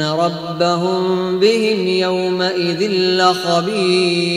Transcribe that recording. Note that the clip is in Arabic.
ربهم بهم يومئذ لخبير.